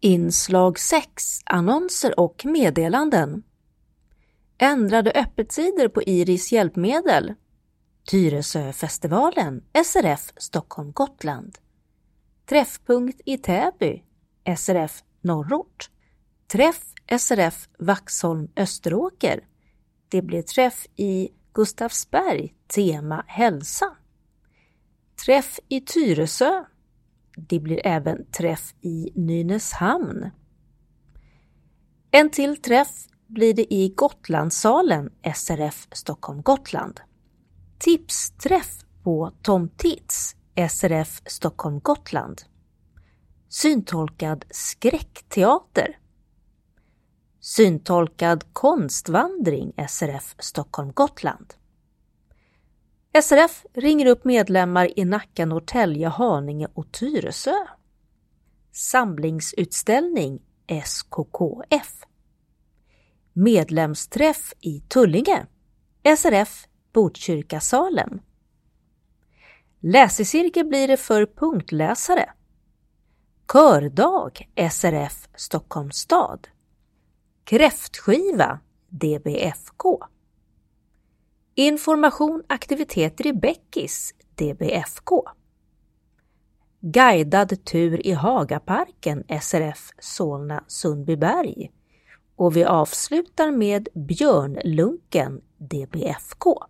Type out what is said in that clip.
Inslag 6 Annonser och meddelanden. Ändrade öppettider på Iris hjälpmedel. Tyresöfestivalen SRF Stockholm Gotland. Träffpunkt i Täby SRF Norrort. Träff SRF Vaxholm Österåker. Det blir träff i Gustavsberg Tema hälsa. Träff i Tyresö det blir även träff i Nynäshamn. En till träff blir det i Gotlandssalen SRF Stockholm Gotland. Tipsträff på Tom Tits SRF Stockholm Gotland. Syntolkad skräckteater. Syntolkad konstvandring SRF Stockholm Gotland. SRF ringer upp medlemmar i Nacka, Norrtälje, Haninge och Tyresö. Samlingsutställning SKKF. Medlemsträff i Tullinge. SRF Botkyrkasalen. Läsecirkel blir det för punktläsare. Kördag SRF Stockholms stad. Kräftskiva DBFK. Information aktiviteter i Bäckis, DBFK. Guidad tur i Hagaparken, SRF Solna Sundbyberg. Och vi avslutar med Björnlunken, DBFK.